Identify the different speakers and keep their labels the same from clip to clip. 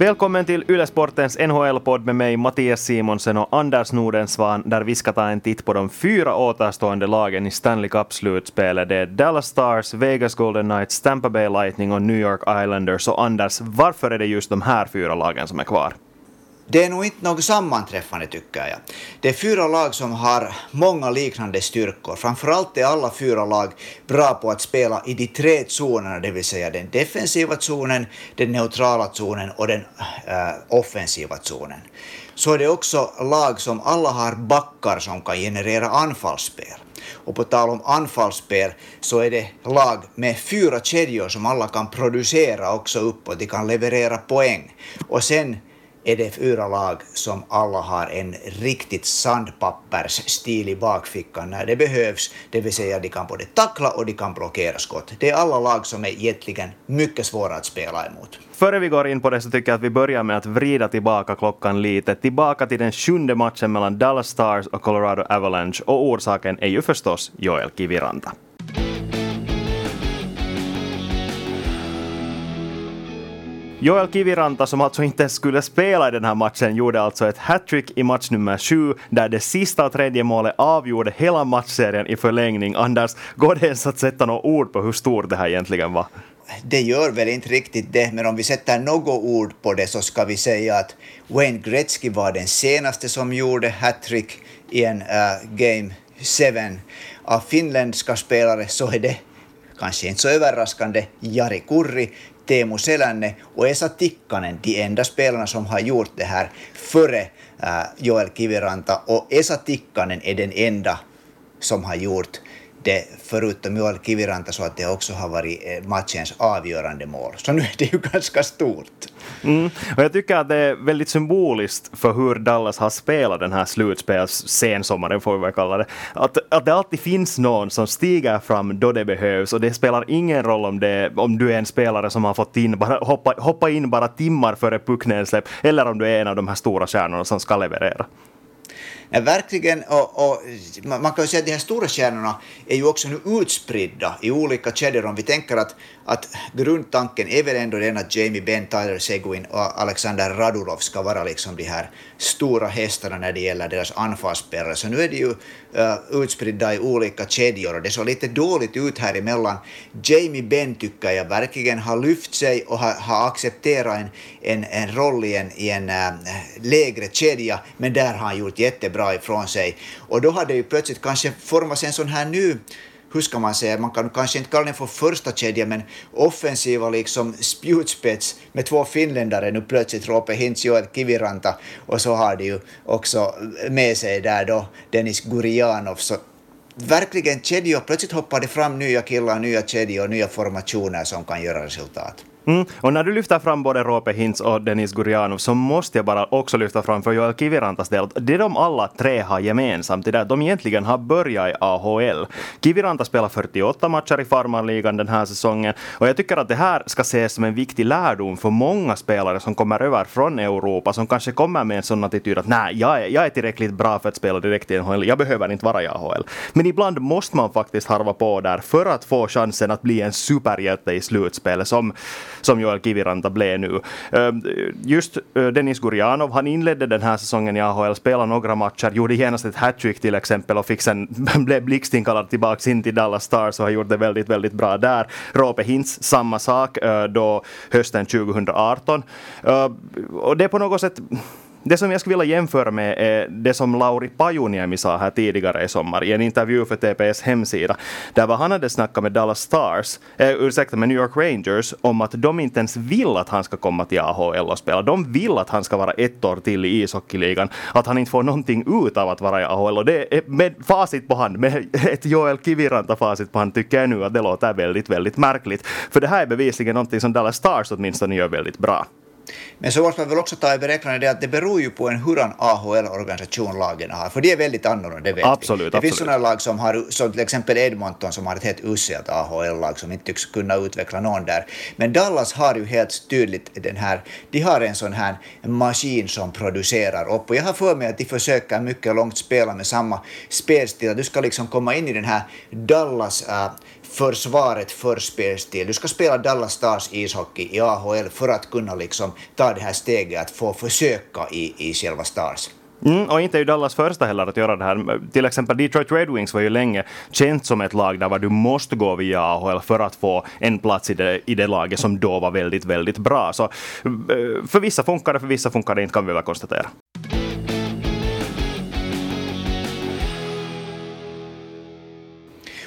Speaker 1: Välkommen till Ylesportens NHL-podd med mig Mattias Simonsen och Anders Nordensvan där vi ska ta en titt på de fyra återstående lagen i Stanley Cup-slutspelet. Det är Dallas Stars, Vegas Golden Knights, Tampa Bay Lightning och New York Islanders. Och Anders, varför är det just de här fyra lagen som är kvar?
Speaker 2: Det är nog inte något sammanträffande tycker jag. Det är fyra lag som har många liknande styrkor. Framförallt är alla fyra lag bra på att spela i de tre zonerna, det vill säga den defensiva zonen, den neutrala zonen och den äh, offensiva zonen. Så är det också lag som alla har backar som kan generera anfallsspel. Och på tal om anfallsspel så är det lag med fyra kedjor som alla kan producera också uppåt, de kan leverera poäng. Och sen är det fyra lag som alla har en riktigt sandpappersstil i bakfickan när det behövs, det vill säga de kan både tackla och de kan blockera skott. Det är alla lag som är egentligen mycket svåra att spela emot.
Speaker 1: Före vi går in på det så tycker jag att vi börjar med att vrida tillbaka klockan lite. Tillbaka till den sjunde matchen mellan Dallas Stars och Colorado Avalanche och orsaken är ju förstås Joel Kiviranta. Joel Kiviranta, som alltså inte skulle spela i den här matchen, gjorde alltså ett hattrick i match nummer sju, där det sista och tredje målet avgjorde hela matchserien i förlängning. Anders, går det ens att sätta några ord på hur stort det här egentligen var?
Speaker 2: det gör väl inte riktigt det, men om vi sätter något ord på det så ska vi säga att Wayne Gretzky var den senaste som gjorde hattrick i en uh, Game 7. Av finländska spelare så är det kanske inte så överraskande Jari Kurri, Teemu Selänne och äh, Esa Tikkanen, de enda spelarna som har gjort det här före Joel Kiviranta. Och Esa Tikkanen är den enda som har gjort det förutom Joel Kiviranta så att det också har varit eh, matchens avgörande mål. Så nu är det ju ganska stort.
Speaker 1: Mm. Och jag tycker att det är väldigt symboliskt för hur Dallas har spelat den här slutspelssensommaren, får vi väl kalla det. Att, att det alltid finns någon som stiger fram då det behövs och det spelar ingen roll om, det, om du är en spelare som har fått in, bara, hoppa, hoppa in bara timmar före pucknedsläpp eller om du är en av de här stora stjärnorna som ska leverera.
Speaker 2: Nej, verkligen, och, och, man kan ju säga att de här stora stjärnorna är ju också nu utspridda i olika kedjor. Om vi tänker att, att grundtanken är väl ändå den att Jamie Benn, Tyler Seguin och Alexander Radulov ska vara liksom de här stora hästarna när det gäller deras anfallsspelare. Så nu är de ju uh, utspridda i olika kedjor och det såg lite dåligt ut här emellan. Jamie Benn tycker jag verkligen har lyft sig och har, har accepterat en, en, en roll i en, i en uh, lägre kedja, men där har han gjort jättebra bra ifrån sig. Och då har det ju plötsligt kanske formats en sån här ny hur ska man säga, man kan kanske inte kalla den för första kedja, men offensiva liksom spjutspets med två finländare nu plötsligt, Roope Hintz, och Kiviranta, och så har de ju också med sig där då Dennis Gurianov, så verkligen kedjor, plötsligt hoppar det fram nya killar, nya kedjor, nya formationer som kan göra resultat.
Speaker 1: Mm. Och när du lyfter fram både Roope Hintz och Denis Gurianov så måste jag bara också lyfta fram för Joel Kivirantas del det de alla tre har gemensamt är att de egentligen har börjat i AHL. Kiviranta spelar 48 matcher i farmarligan den här säsongen och jag tycker att det här ska ses som en viktig lärdom för många spelare som kommer över från Europa som kanske kommer med en sån attityd att nej, jag är, jag är tillräckligt bra för att spela direkt i NHL, jag behöver inte vara i AHL. Men ibland måste man faktiskt harva på där för att få chansen att bli en superhjälte i slutspelet som som Joel Kiviranta blev nu. Ehm, just eh, Denis Dennis Gurianov, han inledde den här säsongen i AHL, spelade några matcher, gjorde genast ett hattrick till exempel och fick sen, blev blixtinkallad tillbaka in till Dallas Stars och har gjort det väldigt, väldigt bra där. Roope Hintz, samma sak eh, då hösten 2018. Ehm, och det är på något sätt det som jag skulle vilja jämföra med är det som Lauri Pajuniemi sa här tidigare i sommar i en intervju för TPS hemsida. Där var han hade snackat med Dallas Stars, äh, ursäkta med New York Rangers om att de inte ens vill att han ska komma till AHL och spela. De vill att han ska vara ett år till i ishockeyligan. Att han inte får någonting ut av att vara i AHL. Och det är med facit på hand, med ett Joel Kiviranta facit på hand, tycker jag nu att det låter väldigt, väldigt märkligt. För det här är bevisligen någonting som Dallas Stars åtminstone gör väldigt bra.
Speaker 2: Men så måste man väl också ta i beräknande det att det beror ju på en hurdan AHL-organisation lagen har, för det är väldigt annorlunda, det vet
Speaker 1: absolut,
Speaker 2: vi. Det
Speaker 1: absolut.
Speaker 2: finns sådana lag som har, som till exempel Edmonton som har ett helt uselt AHL-lag som inte tycks kunna utveckla någon där. Men Dallas har ju helt tydligt den här, de har en sån här maskin som producerar upp och jag har för mig att de försöker mycket långt spela med samma spelstil, du ska liksom komma in i den här Dallas uh, försvaret för spelstil. Du ska spela Dallas Stars ishockey i AHL för att kunna liksom ta det här steget att få försöka i, i själva Stars.
Speaker 1: Mm, och inte är ju Dallas första heller att göra det här. Till exempel Detroit Red Wings var ju länge känt som ett lag där du måste gå via AHL för att få en plats i det, i det laget som då var väldigt, väldigt bra. Så eh, för vissa funkar det, för vissa funkar det inte kan vi väl konstatera.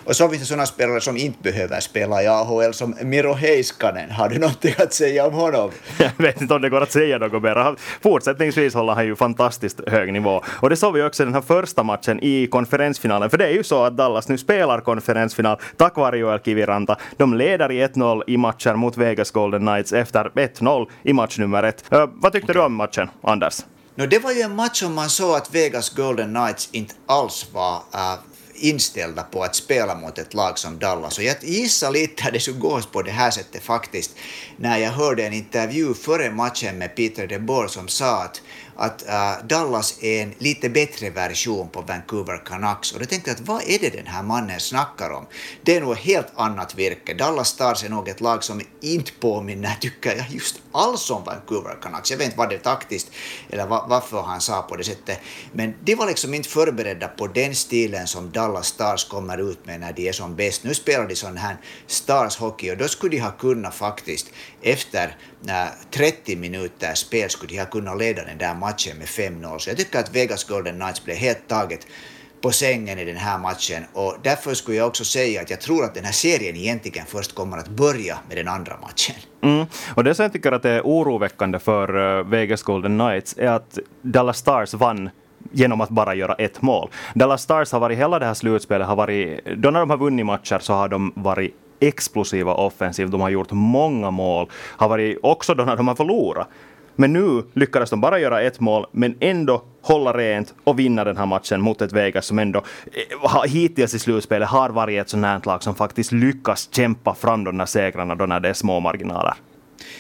Speaker 2: Och så finns det sådana spelare som inte behöver spela i AHL, som Miro Heiskanen. Har du någonting att säga om honom?
Speaker 1: Jag vet inte om det går att säga något mer. Fortsättningsvis håller han ju fantastiskt hög nivå. Och det såg vi också i den här första matchen i konferensfinalen. För det är ju så att Dallas nu spelar konferensfinal tack vare Joel Kiviranta. De leder i 1-0 i matcher mot Vegas Golden Knights efter 1-0 i match nummer ett. Uh, vad tyckte okay. du om matchen, Anders?
Speaker 2: No, det var ju en match som man såg att Vegas Golden Knights inte alls var uh, inställda på att spela mot ett lag som Dallas. Och jag gissar lite att det skulle gå på det här sättet faktiskt, när jag hörde en intervju före matchen med Peter DeBoer som sa att att uh, Dallas är en lite bättre version på Vancouver Canucks. Och då tänkte jag att vad är det den här mannen snackar om? Det är nog ett helt annat virke. Dallas Stars är nog ett lag som inte påminner, tycker jag, just alls om Vancouver Canucks. Jag vet inte vad det är taktiskt eller va varför han sa på det sättet. Men de var liksom inte förberedda på den stilen som Dallas Stars kommer ut med när de är som bäst. Nu spelar de sån här Stars hockey och då skulle de ha kunnat faktiskt efter 30 minuter spel skulle de ha kunnat leda den där matchen med 5-0. Så jag tycker att Vegas Golden Knights blev helt taget på sängen i den här matchen och därför skulle jag också säga att jag tror att den här serien egentligen först kommer att börja med den andra matchen.
Speaker 1: Mm. Och det som jag tycker att är oroväckande för eh, Vegas Golden Knights är att Dallas Stars vann genom att bara göra ett mål. Dallas Stars har varit hela det här slutspelet, har varit, då när de har vunnit matcher så har de varit explosiva offensiv, De har gjort många mål. Har varit också då när de har förlorat. Men nu lyckades de bara göra ett mål, men ändå hålla rent och vinna den här matchen mot ett Vegas som ändå eh, hittills i slutspelet har varit ett sånt här lag som faktiskt lyckas kämpa fram de här segrarna då när det är små marginaler.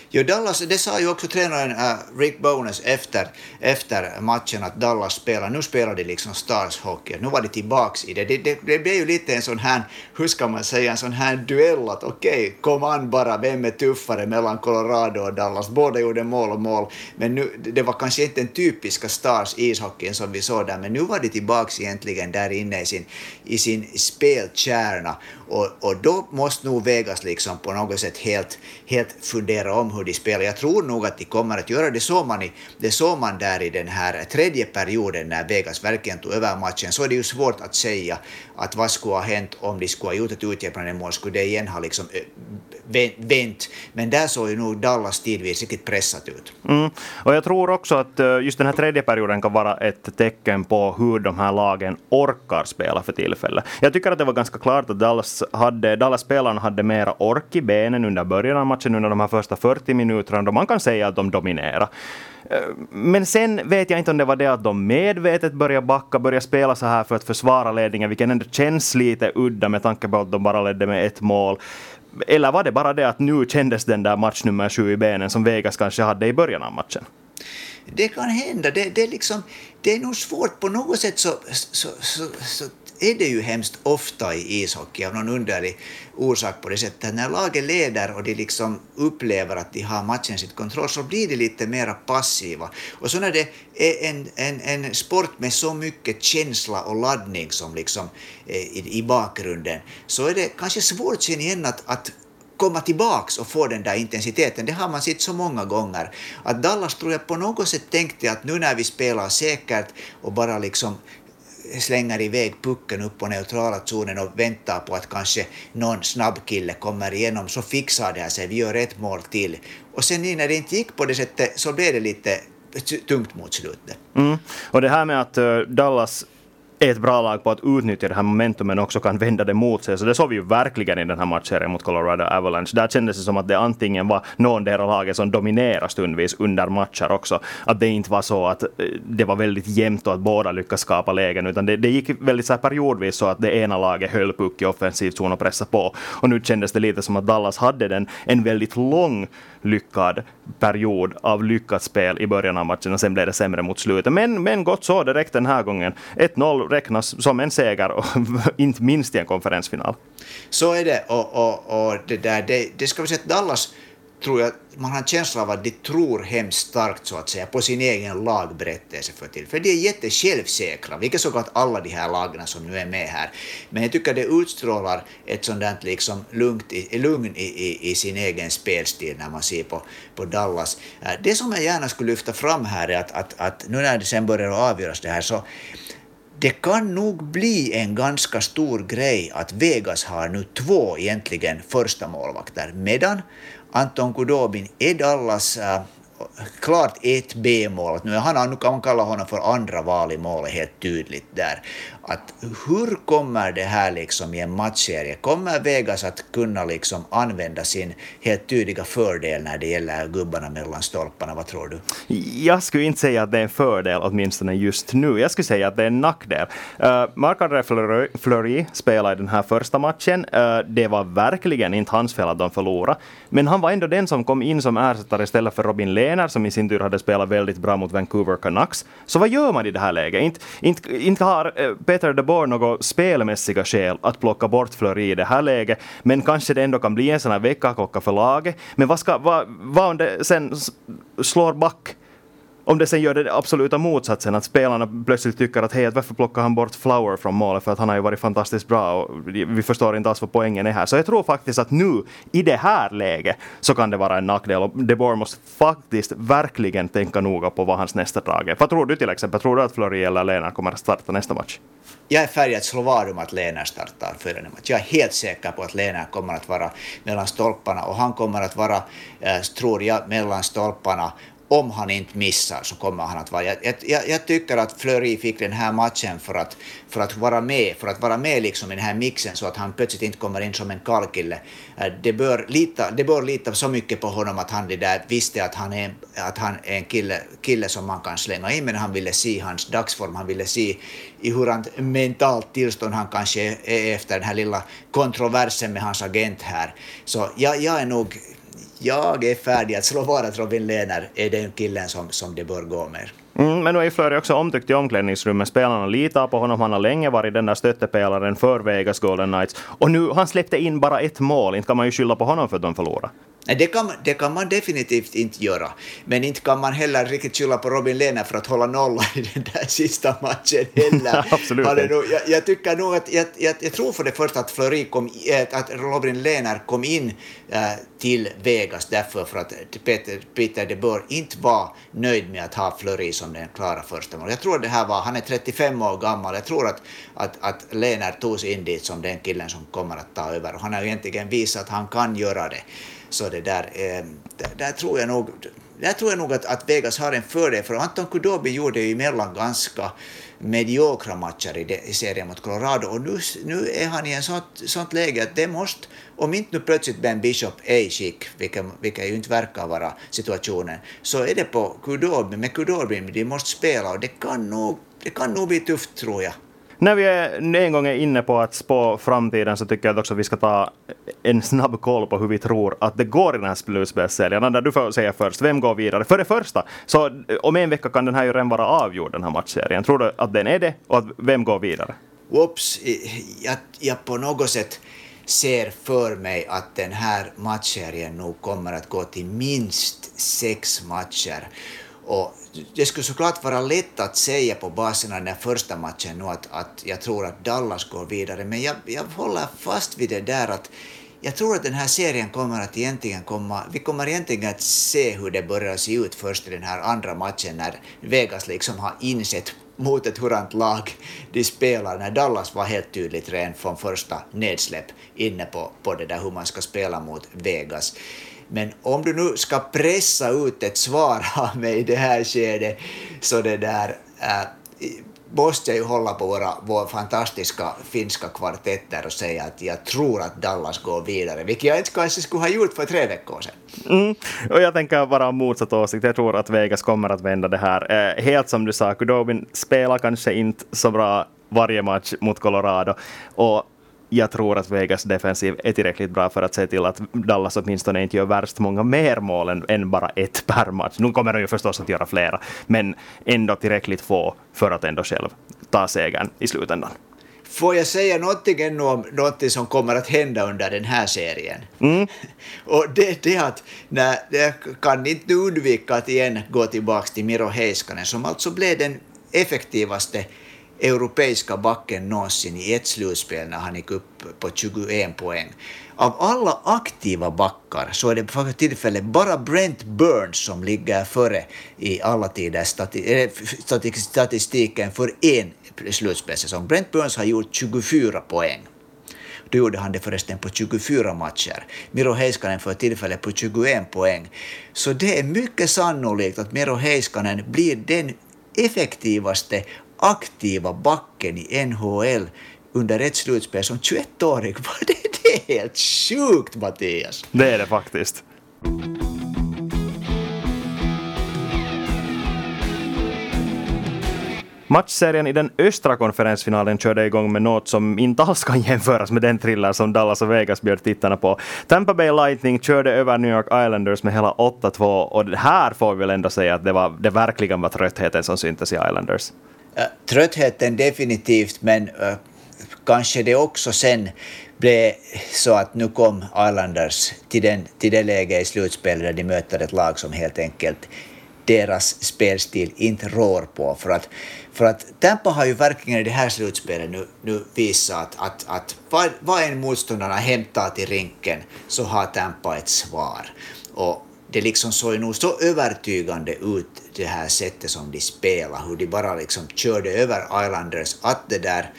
Speaker 2: Jo, Dallas, det sa ju också tränaren äh, Rick Bowness efter, efter matchen att Dallas spelar, nu spelar de liksom Stars hockey, nu var de tillbaks i det. Det, det, det blev ju lite en sån här, hur ska man säga, en sån här duell att okej, okay, kom an bara, vem är tuffare mellan Colorado och Dallas? Båda gjorde mål och mål, men nu, det var kanske inte den typiska Stars ishockeyn som vi såg där, men nu var de tillbaks egentligen där inne i sin, i sin spelkärna och, och då måste nog Vegas liksom på något sätt helt, helt fundera om hur de spelar. Jag tror nog att de kommer att göra det. Såg man, i, det såg man där i den här tredje perioden när Vegas verkligen tog över matchen. Så är det ju svårt att säga att vad skulle ha hänt om de skulle ha gjort ett utjämnande mål. Skulle det igen ha liksom vänt. Men där såg ju nog Dallas tidvis riktigt pressat ut.
Speaker 1: Mm. Och jag tror också att just den här tredje perioden kan vara ett tecken på hur de här lagen orkar spela för tillfället. Jag tycker att det var ganska klart att Dallas, hade, Dallas spelarna hade mera ork i benen under början av matchen, under de här första 40 minuterna, då man kan säga att de dominerade. Eh, men sen vet jag inte om det var det att de medvetet började backa, började spela så här för att försvara ledningen, vilket ändå känns lite udda med tanke på att de bara ledde med ett mål. Eller var det bara det att nu kändes den där match nummer sju i benen som Vegas kanske hade i början av matchen?
Speaker 2: Det kan hända. Det, det, är, liksom, det är nog svårt på något sätt så, så, så, så är det ju hemskt ofta i ishockey av någon underlig orsak på det sättet. När laget leder och de liksom upplever att de har matchen sitt kontroll så blir de lite mer passiva. Och så när det är en, en, en sport med så mycket känsla och laddning som liksom eh, i, i bakgrunden så är det kanske svårt sen igen att, att komma tillbaks och få den där intensiteten. Det har man sett så många gånger. Att Dallas tror jag på något sätt tänkte att nu när vi spelar säkert och bara liksom slänger iväg pucken upp på neutrala zonen och väntar på att kanske någon snabb kille kommer igenom så fixar det här sig, vi gör ett mål till. Och sen när det inte gick på det sättet så blev det lite tungt mot slutet.
Speaker 1: Mm. Och det här med att eh, Dallas är ett bra lag på att utnyttja det här momentumet också kan vända det mot sig. Så det såg vi ju verkligen i den här matchserien mot Colorado Avalanche. Där kändes det som att det antingen var någon deras laget som dominerade stundvis under matcher också. Att det inte var så att eh, det var väldigt jämnt och att båda lyckades skapa lägen, utan det, det gick väldigt så här periodvis så att det ena laget höll puck i offensiv zon och pressade på. Och nu kändes det lite som att Dallas hade den en väldigt lång lyckad period av lyckat spel i början av matchen och sen blev det sämre mot slutet. Men, men gott så, det räckte den här gången. 1-0 räknas som en seger, och inte minst i en konferensfinal.
Speaker 2: Så är det, och, och, och det, där, det, det ska vi säga att Dallas tror jag man har en känsla av att de tror hemskt starkt så att säga på sin egen lagberättelse för till. För de är jättesjälvsäkra, vilket såklart alla de här lagen som nu är med här. Men jag tycker det utstrålar ett sådant liksom lugnt, lugn i, i, i, sin egen spelstil när man ser på, på Dallas. Äh, det som jag gärna skulle lyfta fram här är att, att, att nu när det sen börjar avgöras det här så det kan nog bli en ganska stor grej att Vegas har nu två egentligen första målvakter, medan Anton Kudobin är Dallas äh, klart ett B-mål. Nu, han, nu kan man kalla honom för andra val i målet helt tydligt där. Att hur kommer det här liksom i en matchserie? Kommer Vegas att kunna liksom använda sin helt tydliga fördel när det gäller gubbarna mellan stolparna? Vad tror du?
Speaker 1: Jag skulle inte säga att det är en fördel åtminstone just nu. Jag skulle säga att det är en nackdel. Uh, Marc-André Fleury spelade i den här första matchen. Uh, det var verkligen inte hans fel att de förlorade. Men han var ändå den som kom in som ersättare istället för Robin Lehner som i sin tur hade spelat väldigt bra mot Vancouver Canucks. Så vad gör man i det här läget? Inte, inte, inte har uh, Peter de Boer några spelmässiga skäl att plocka bort Fleury i det här läget, men kanske det ändå kan bli en sån här väckarklocka för laget. Men vad, ska, vad, vad om det sen slår back om det sen gör det absoluta motsatsen, att spelarna plötsligt tycker att hej, varför plockar han bort Flower från målet för att han har ju varit fantastiskt bra och vi förstår inte alls vad poängen är här. Så jag tror faktiskt att nu, i det här läget, så kan det vara en nackdel och De Boer måste faktiskt verkligen tänka noga på vad hans nästa drag är. Vad tror du till exempel? Tror du att Flori eller Lena kommer att starta nästa match?
Speaker 2: Jag är färdig att slå vad om att Lena startar följande match. Jag är helt säker på att Lena kommer att vara mellan stolparna och han kommer att vara, eh, tror jag, mellan stolparna om han inte missar så kommer han att vara... Jag, jag, jag, tycker att Fleury fick den här matchen för att, för att vara med, för att vara med liksom i den här mixen så att han plötsligt inte kommer in som en kalkille. Eh, det bör lita, det bör lita så mycket på honom att han där visste att han är, att han är en kille, kille som man kan slänga in, men han ville se hans dagsform, han ville se i hur han mentalt tillstånd han kanske är efter den här lilla kontroversen med hans agent här. Så jag, jag är nog jag är färdig att slå vad Robin Lehner är den killen som, som det bör gå med.
Speaker 1: Mm, men nu är Flöri också omtyckt i omklädningsrummet. Spelarna litar på honom. Han har länge varit den där stöttepelaren för Vegas Golden Knights. Och nu, han släppte in bara ett mål. Inte kan man ju skylla på honom för att de förlorade.
Speaker 2: Det kan, det kan man definitivt inte göra. Men inte kan man heller riktigt skylla på Robin Lehner för att hålla nollan i den där sista matchen heller.
Speaker 1: Absolut nog,
Speaker 2: jag, jag, tycker nog att, jag, jag, jag, tror för det första att Fleury kom, att Robin Lehner kom in äh, till Vegas därför för att Peter, Peter de Boer inte var nöjd med att ha Fleury som den klara första mål. Jag tror det här var, han är 35 år gammal, jag tror att, att, att Lehner tog sig in dit som den killen som kommer att ta över och han har egentligen visat att han kan göra det. Så det där, eh, där tror jag nog, där tror jag nog att, att Vegas har en fördel, för Anton Kudobi gjorde ju emellan ganska mediokra matcher i, i serien mot Colorado och nu, nu är han i en sånt, sånt läge att det måste, om inte nu plötsligt Ben Bishop är i skick, vilket, vilket ju inte verkar vara situationen, så är det på Kudobi, med Kudobi de måste spela och det kan nog, det kan nog bli tufft tror jag.
Speaker 1: När vi är en gång är inne på att spå framtiden så tycker jag också att vi ska ta en snabb koll på hur vi tror att det går i den här slutspelsserien. Du får säga först, vem går vidare? För det första, så om en vecka kan den här ju redan vara avgjord, den här matchserien. Tror du att den är det och att vem går vidare?
Speaker 2: Whoops, jag, jag på något sätt ser för mig att den här matchserien nog kommer att gå till minst sex matcher. Och det skulle såklart vara lätt att säga på basen av den första matchen nu att, att jag tror att Dallas går vidare, men jag, jag håller fast vid det där att jag tror att den här serien kommer att egentligen komma, vi kommer egentligen att se hur det börjar se ut först i den här andra matchen när Vegas liksom har insett mot ett hurant lag de spelar, när Dallas var helt tydligt ren från första nedsläpp inne på, på det där hur man ska spela mot Vegas. Men om du nu ska pressa ut ett svar av mig i det här skedet, så det där äh, måste jag ju hålla på våra, våra fantastiska finska kvartetter och säga att jag tror att Dallas går vidare, vilket jag inte kanske skulle ha gjort för tre veckor sedan.
Speaker 1: Mm. Och jag tänker vara motsatt åsikt. Jag tror att Vegas kommer att vända det här. Eh, helt som du sa, Kudobin spelar kanske inte så bra varje match mot Colorado. Och jag tror att Vegas defensiv är tillräckligt bra för att se till att Dallas åtminstone inte gör värst många mer mål än, än bara ett per match. Nu kommer de ju förstås att göra flera, men ändå tillräckligt få för att ändå själv ta segern i slutändan.
Speaker 2: Får jag säga någonting ännu om någonting som kommer att hända under den här serien?
Speaker 1: Mm.
Speaker 2: Och det är att när, jag kan inte undvika att igen gå tillbaka till Miro Heiskanen som alltså blev den effektivaste europeiska backen någonsin i ett slutspel när han gick upp på 21 poäng. Av alla aktiva backar så är det för tillfället bara Brent Burns som ligger före i alla tider stati eh, statistiken för en slutspelssäsong. Brent Burns har gjort 24 poäng. Då gjorde han det förresten på 24 matcher. Miro Heiskanen för tillfället på 21 poäng. Så det är mycket sannolikt att Miro Heiskanen blir den effektivaste aktiva backen i NHL under ett slutspel som 21-åring. Det är helt sjukt, Mattias!
Speaker 1: Det är det faktiskt. Matchserien i den östra konferensfinalen körde igång med något som inte alls kan jämföras med den thriller som Dallas och Vegas bjöd tittarna på. Tampa Bay Lightning körde över New York Islanders med hela 8-2 och här får vi väl ändå säga att det, var, det verkligen var tröttheten som syntes i Islanders.
Speaker 2: Eh, tröttheten definitivt, men uh, kanske det också sen blev så att nu kom Islanders till, den, till det läge i slutspelet där de möter ett lag som helt enkelt deras spelstil inte rår på. För att, för att Tampa har ju verkligen i det här slutspelet nu, nu visat att, att, att vad, vad en motståndarna hämtar till rinken så har Tampa ett svar. Och det liksom såg nog så övertygande ut det här sättet som de spelar, hur de bara liksom körde över Islanders, att det där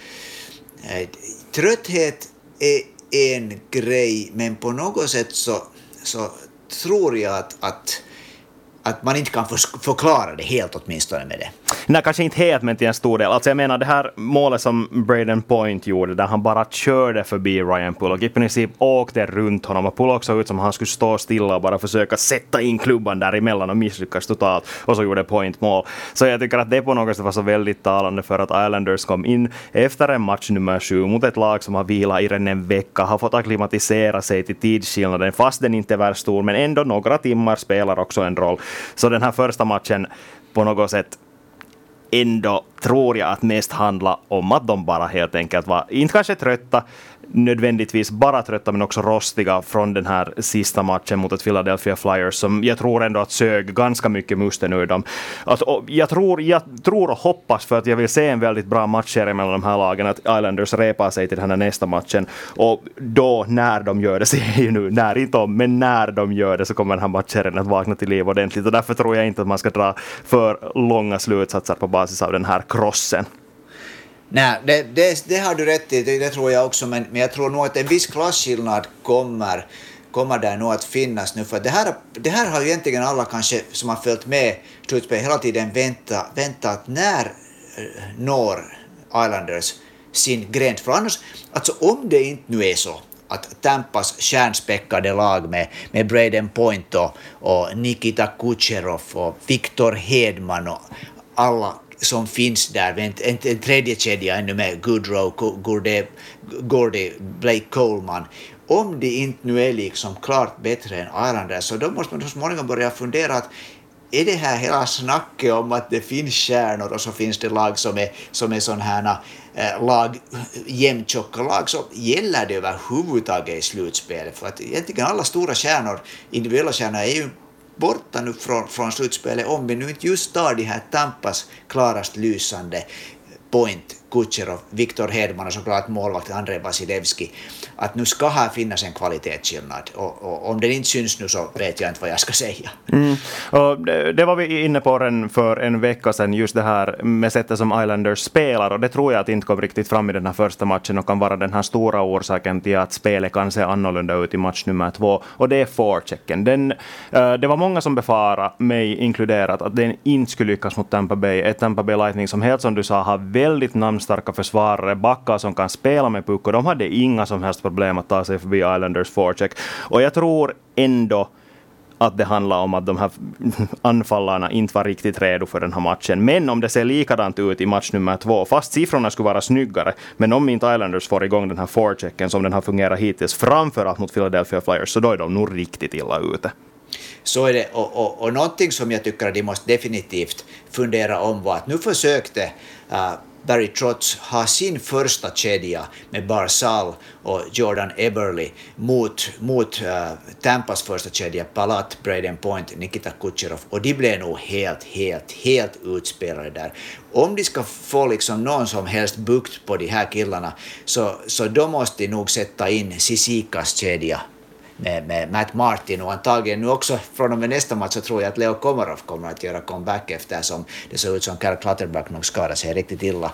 Speaker 2: eh, trötthet är en grej, men på något sätt så, så tror jag att, att att man inte kan förklara det helt åtminstone med det.
Speaker 1: Nej, kanske inte helt, men till en stor del. Alltså jag menar det här målet som Braden Point gjorde, där han bara körde förbi Ryan Pullock, i princip åkte runt honom, och Pullock såg ut som om han skulle stå stilla och bara försöka sätta in klubban däremellan och misslyckas totalt, och så gjorde Point mål. Så jag tycker att det på något sätt var så väldigt talande för att Islanders kom in efter en match nummer sju mot ett lag som har vilat i en vecka, har fått akklimatisera sig till tidsskillnaden, fast den inte är stor, men ändå några timmar spelar också en roll. Så den här första matchen på något sätt ändå tror jag att mest handla om att de bara helt enkelt var, inte kanske trötta, nödvändigtvis bara trötta men också rostiga från den här sista matchen mot ett Philadelphia Flyers som jag tror ändå att sög ganska mycket musten ur dem. Alltså, jag, tror, jag tror och hoppas för att jag vill se en väldigt bra matchserie mellan de här lagen att Islanders repar sig till den här nästa matchen och då när de gör det, säger jag ju nu, när inte om, men när de gör det så kommer den här matchserien att vakna till liv ordentligt och därför tror jag inte att man ska dra för långa slutsatser på basis av den här krossen.
Speaker 2: Nej, det, det, det, har du rätt i, det, det, tror jag också, men, men jag tror nog att en viss klasskillnad kommer, kommer där nog att finnas nu, för det här, det här har ju egentligen alla kanske som har följt med slutspelet hela tiden väntat väntat när eh, når Islanders sin gräns, för annars, alltså om det inte nu är så att Tampas stjärnspäckade lag med, med Braden Point och, och Nikita Kucherov och Viktor Hedman och alla som finns där, en, en, en tredje kedja ännu med Goodrow, Gordy, Blake Coleman. Om de inte nu är liksom klart bättre än Islanders så då måste man så småningom börja fundera att är det här hela snacket om att det finns stjärnor och så finns det lag som är, som är sådana här äh, lag, jämntjocka lag, så gäller det överhuvudtaget i slutspelet? För att egentligen alla stora stjärnor, individuella stjärnor, är ju borta nu från, från slutspelet om vi nu inte just tar de här Tampas klarast lysande Point, Kutjerov, Viktor Hedman och såklart målvakt Andrei Vasilevski, att nu ska här finnas en kvalitetsskillnad. Och, och, om den inte syns nu så vet jag inte vad jag ska säga.
Speaker 1: Mm. Och det, det, var vi inne på redan för en vecka sedan, just det här med sättet som Islanders spelar, och det tror jag att inte kom riktigt fram i den här första matchen och kan vara den här stora orsaken till att spelet kan se annorlunda ut i match nummer två, och det är forechecken. Den, uh, det var många som befarade, mig inkluderat, att den inte skulle lyckas mot Tampa Bay, ett Tampa Bay Lightning som helt som du sa har väldigt starka försvarare, backar som kan spela med puck, och de hade inga som helst problem att ta sig förbi Islanders forecheck. Och jag tror ändå att det handlar om att de här anfallarna inte var riktigt redo för den här matchen. Men om det ser likadant ut i match nummer två, fast siffrorna skulle vara snyggare, men om inte Islanders får igång den här forechecken som den har fungerat hittills, framförallt mot Philadelphia Flyers, så då är de nog riktigt illa ute.
Speaker 2: Så är det, och, och, och någonting som jag tycker att de måste definitivt fundera om var att nu försökte uh, Barry Trotz har sin första kedja med Barzal och Jordan Eberly mot, mot uh, Tampas första kedja, Palat, Braden Point, Nikita Kucherov och de blev nog helt, helt, helt utspelade där. Om de ska få liksom någon som helst bukt på de här killarna så, så då måste de nog sätta in Sisikas kedja med, med Matt Martin och antagligen nu också från och med nästa match så tror jag att Leo Komarov kommer att göra comeback eftersom det ser ut som Karl Clutterback nog skadar sig riktigt illa.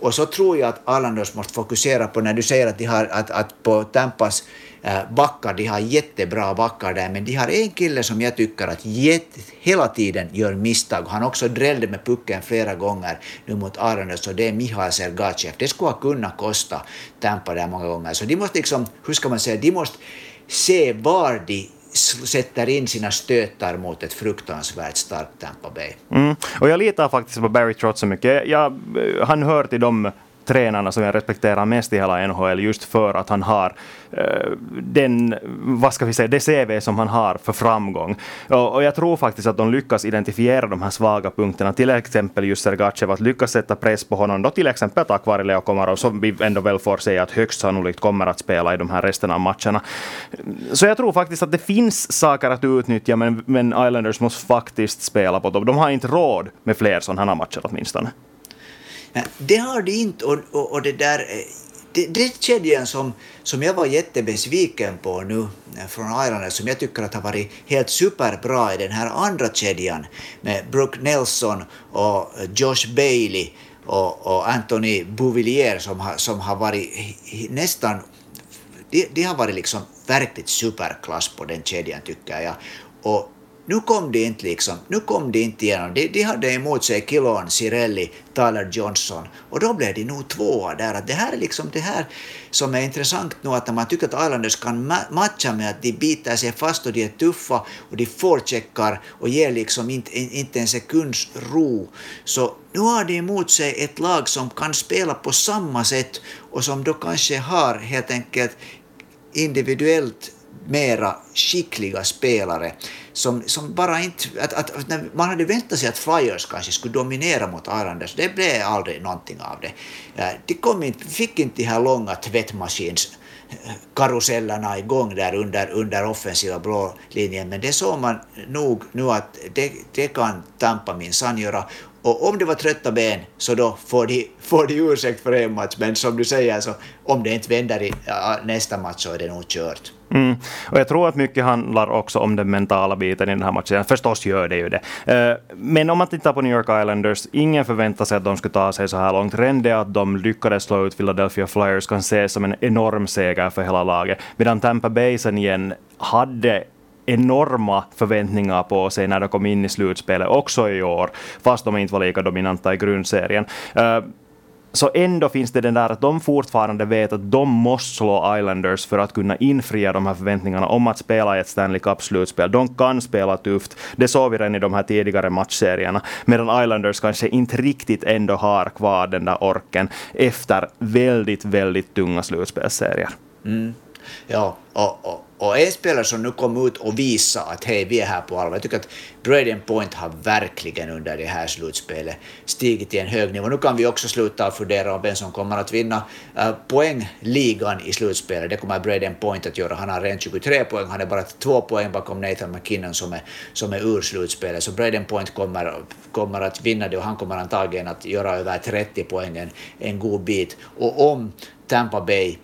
Speaker 2: Och så tror jag att Islanders måste fokusera på när du säger att, de har, att, att på Tampas eh, backar, de har jättebra backar där, men de har en kille som jag tycker att jätte, hela tiden gör misstag. Han också drällde med pucken flera gånger nu mot Arlandos och det är Mihail Sergachev. Det skulle ha kunnat kosta Tampa där många gånger. Så de måste liksom, hur ska man säga, de måste se var de sätter in sina stötar mot ett fruktansvärt starkt Tampa Bay.
Speaker 1: Mm. Och jag litar faktiskt på Barry Trotz så mycket. Jag, han hör till de tränarna som jag respekterar mest i hela NHL just för att han har eh, den, vad ska vi säga, det CV som han har för framgång. Och, och, jag tror faktiskt att de lyckas identifiera de här svaga punkterna, till exempel just Sergachev, att lyckas sätta press på honom, då till exempel tack vare Leo Komarov, som vi ändå väl får säga att högst sannolikt kommer att spela i de här resten av matcherna. Så jag tror faktiskt att det finns saker att utnyttja, men, men Islanders måste faktiskt spela på dem. De har inte råd med fler sådana här matcher åtminstone.
Speaker 2: Det har de inte och, och, och det där eh, det, det kedjan som, som jag var jättebesviken på nu eh, från Ireland som jag tycker att har varit helt superbra i den här andra kedjan med Brooke Nelson och eh, Josh Bailey och, och Anthony Bouvillier som har, som har varit nästan de, de har varit liksom verkligt superklass på den kedjan tycker jag. Och nu kom det inte liksom, nu kom det inte igenom. De, de hade emot sig Kilon, Cirelli, Tyler Johnson och då blev de nog tvåa där. Att det här är liksom det här som är intressant nu att när man tycker att Islanders kan ma matcha med att de biter sig fast och de är tuffa och de forecheckar och ger liksom inte, inte en sekunds ro. Så nu har de emot sig ett lag som kan spela på samma sätt och som då kanske har helt enkelt individuellt mera skickliga spelare som, som bara inte... Att, att, man hade väntat sig att Flyers kanske skulle dominera mot Islanders, det blev aldrig någonting av det. De kom inte, fick inte de här långa tvättmaskins karusellerna igång där under, under offensiva blå linjen, men det såg man nog nu att det, det kan Tampa minsann göra. Och om det var trötta ben så då får de, får de ursäkt för en match, men som du säger, så om det inte vänder i ja, nästa match så är det nog kört.
Speaker 1: Mm. Och jag tror att mycket handlar också om den mentala biten i den här matchen. Förstås gör det ju det. Eh, men om man tittar på New York Islanders, ingen förväntar sig att de skulle ta sig så här långt. Redan det att de lyckades slå ut Philadelphia Flyers kan ses som en enorm seger för hela laget. Medan Tampa Bay sen igen hade enorma förväntningar på sig när de kom in i slutspelet, också i år, fast de inte var lika dominanta i grundserien. Uh, så ändå finns det den där att de fortfarande vet att de måste slå Islanders för att kunna infria de här förväntningarna om att spela i ett Stanley Cup-slutspel. De kan spela tufft. Det såg vi redan i de här tidigare matchserierna. Medan Islanders kanske inte riktigt ändå har kvar den där orken efter väldigt, väldigt tunga slutspelsserier.
Speaker 2: Mm. Ja, och, och och en spelare som nu kom ut och visade att hej, vi är här på allvar. Jag tycker att Braden Point har verkligen under det här slutspelet stigit till en hög nivå. Nu kan vi också sluta fundera om vem som kommer att vinna eh, poängligan i slutspelet. Det kommer Braden Point att göra. Han har rent 23 poäng, han är bara två poäng bakom Nathan McKinnon som är, som är ur slutspelet. Så Braden Point kommer, kommer att vinna det och han kommer antagligen att göra över 30 poäng en, en god bit. Och om Tampa Bay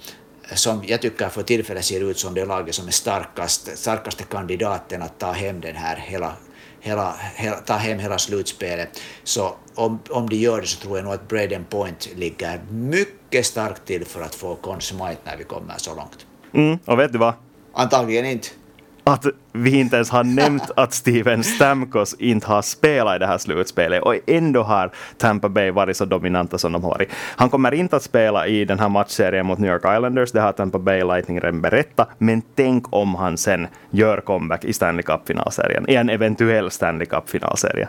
Speaker 2: som jag tycker för tillfället ser ut som det laget som är starkast, starkaste kandidaten att ta hem den här hela, hela, hela, ta hem hela slutspelet. Så om, om de gör det så tror jag nog att Braden Point ligger mycket starkt till för att få Conn Smythe när vi kommer så långt.
Speaker 1: Mm, och vet du vad?
Speaker 2: Antagligen inte
Speaker 1: att vi inte ens har nämnt att Steven Stamkos inte har spelat i det här slutspelet och ändå har Tampa Bay varit så dominanta som de har varit. Han kommer inte att spela i den här matchserien mot New York Islanders, det har Tampa Bay Lightning redan berättat, men tänk om han sen gör comeback i Stanley Cup-finalserien, i en eventuell Stanley Cup-finalserie.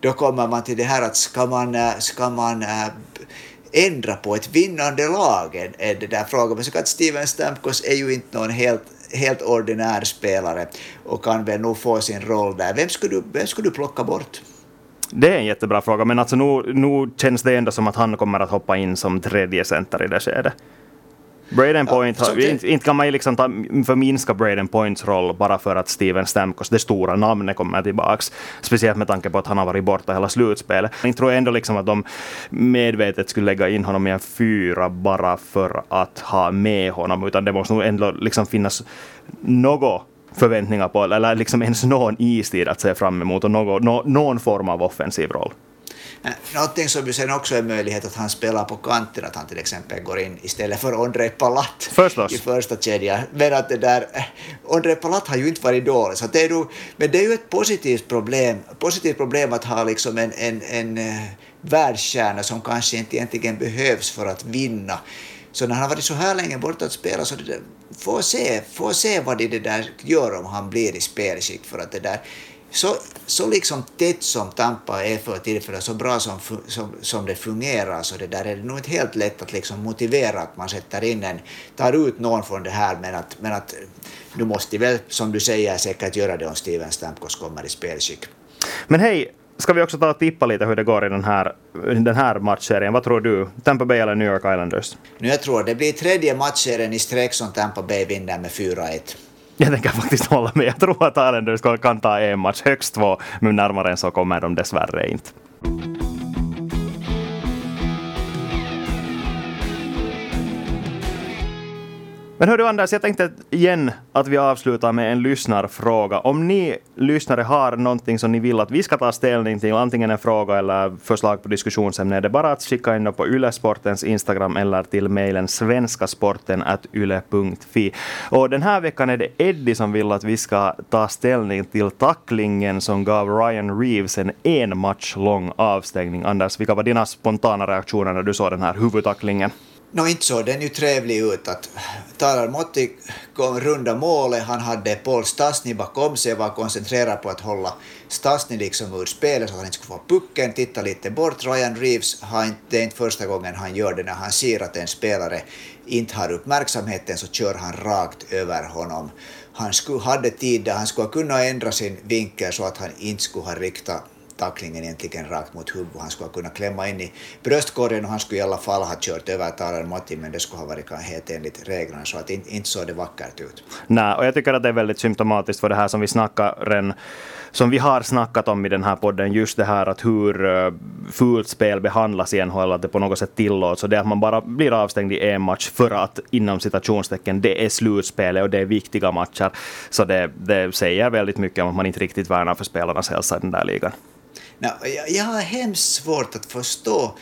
Speaker 2: Då kommer man till det här att ska man, eh, ska man äh, ändra på ett vinnande lag, är det där frågan. Men så kan Steven Stamkos är ju inte någon helt helt ordinär spelare och kan väl nog få sin roll där. Vem skulle du, vem skulle du plocka bort?
Speaker 1: Det är en jättebra fråga, men alltså nu, nu känns det ändå som att han kommer att hoppa in som tredje center i det skedet. Braden Point, ja, inte, inte kan man ju liksom ta, förminska Braden Points roll bara för att Steven Stamkos, det stora namnet, kommer tillbaks. Speciellt med tanke på att han har varit borta hela slutspelet. Jag tror ändå liksom att de medvetet skulle lägga in honom i en fyra bara för att ha med honom, utan det måste nog ändå liksom finnas något förväntningar på, eller liksom ens någon istid att se fram emot och någon, någon form av offensiv roll.
Speaker 2: Eh, någonting som ju sen också är möjlighet att han spelar på kanten, att han till exempel går in istället för Ondrej Palat
Speaker 1: Förstås.
Speaker 2: i första kedjan. Men att det där, eh, Ondrej Palat har ju inte varit dålig, så det är nog, men det är ju ett positivt problem, positivt problem att ha liksom en, en, en uh, världsstjärna som kanske inte egentligen behövs för att vinna. Så när han har varit så här länge borta att spela så det där, får se, får se vad det där gör om han blir i spelskick för att det där så, så liksom tätt som Tampa är för tillfället, så bra som, som, som det fungerar, så det där är det nog inte helt lätt att liksom motivera att man sätter in en, tar ut någon från det här, men att, men att nu måste väl, som du säger, säkert göra det om Steven Stamkos kommer i spelskick.
Speaker 1: Men hej, ska vi också ta och tippa lite hur det går i den här, den här matchserien? Vad tror du? Tampa Bay eller New York Islanders?
Speaker 2: Nu jag tror det blir tredje matchserien i sträck som Tampa Bay vinner med 4-1.
Speaker 1: Jag faktiskt hålla med. Jag tror att Islanders kan ta en match, högst två, men närmare än så kommer de dessvärre inte. Men hördu Anders, jag tänkte igen att vi avslutar med en lyssnarfråga. Om ni lyssnare har någonting som ni vill att vi ska ta ställning till, antingen en fråga eller förslag på diskussionsämne, är det bara att skicka in på Ylesportens Instagram eller till mejlen svenskasporten.yle.fi. Och den här veckan är det Eddie som vill att vi ska ta ställning till tacklingen som gav Ryan Reeves en en match lång avstängning. Anders, vilka var dina spontana reaktioner när du såg den här huvudtacklingen?
Speaker 2: Nå, inte så den är ju trevlig ut. Att Talar Motti kom runda målet, han hade Paul Stasny bakom sig och var koncentrerad på att hålla Stasny liksom ur spelet så att han inte skulle få pucken, titta lite bort. Ryan Reeves, det är inte första gången han gör det, när han ser att en spelare inte har uppmärksamheten så kör han rakt över honom. Han skulle, hade tid där han skulle kunna ändra sin vinkel så att han inte skulle ha riktat tacklingen egentligen rakt mot huvudet. Han skulle ha kunnat klämma in i bröstkorgen och han skulle i alla fall ha kört över Taran Matti, men det skulle ha varit helt enligt reglerna, så att inte, inte såg det vackert ut.
Speaker 1: Nej, och jag tycker att det är väldigt symptomatiskt för det här som vi snackar som vi har snackat om i den här podden, just det här att hur eh, fult spel behandlas i NHL, att det på något sätt tillåts, och det att man bara blir avstängd i en match för att inom citationstecken, det är slutspelet och det är viktiga matcher. Så det, det säger väldigt mycket om att man inte riktigt värnar för spelarnas hälsa i den där ligan.
Speaker 2: No, jag, jag har hemskt svårt att förstå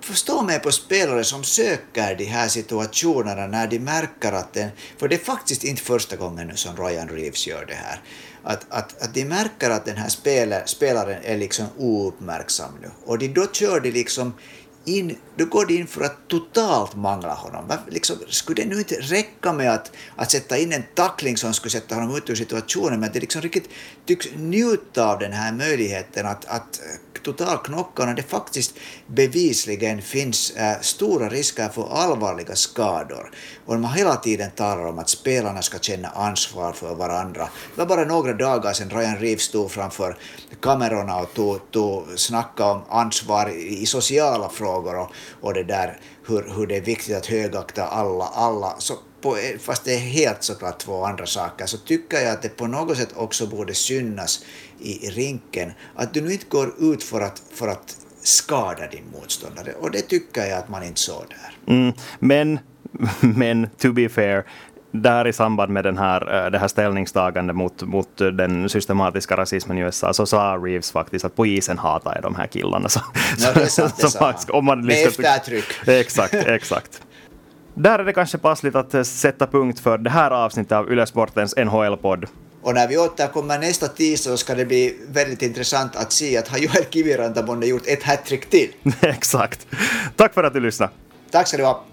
Speaker 2: förstå mig på spelare som söker de här situationerna när de märker att den, för det är faktiskt inte första gången nu som Ryan Reeves gör det här, att, att, att de märker att den här spelaren, spelaren är liksom ouppmärksam nu. Och de, då kör de liksom in, då går de in för att totalt mangla honom. Liksom, skulle det nu inte räcka med att, att sätta in en tackling som skulle sätta honom ut ur situationen, men det liksom riktigt tycks njuta av den här möjligheten att, att eh, totalknocka när det faktiskt bevisligen finns äh, stora risker för allvarliga skador. Och man hela tiden talar om att spelarna ska känna ansvar för varandra. Det var bara några dagar sedan Ryan Reeves stod framför kamerorna och tog, tog, snackade om ansvar i sociala frågor och, och det där hur, hur det är viktigt att högakta alla, alla. Så på, fast det är helt såklart två andra saker, så tycker jag att det på något sätt också borde synas i rinken att du nu inte går ut för att, för att skada din motståndare. Och det tycker jag att man inte såg där.
Speaker 1: Mm, men, men to be fair, där i samband med den här, eh, det här ställningstagandet mot, mot den systematiska rasismen i USA så sa Reeves faktiskt att på isen hatar jag de här killarna. Så,
Speaker 2: ja, det, sant, det sa
Speaker 1: han.
Speaker 2: Med eftertryck.
Speaker 1: Exakt, exakt. Där är det kanske passligt att sätta punkt för det här avsnittet av Ylesportens NHL-podd.
Speaker 2: Och när vi återkommer nästa tisdag så ska det bli väldigt intressant att se att har Joel Kiviranta månne gjort ett hattrick till.
Speaker 1: Exakt. Tack för att du lyssnade.
Speaker 2: Tack ska du ha.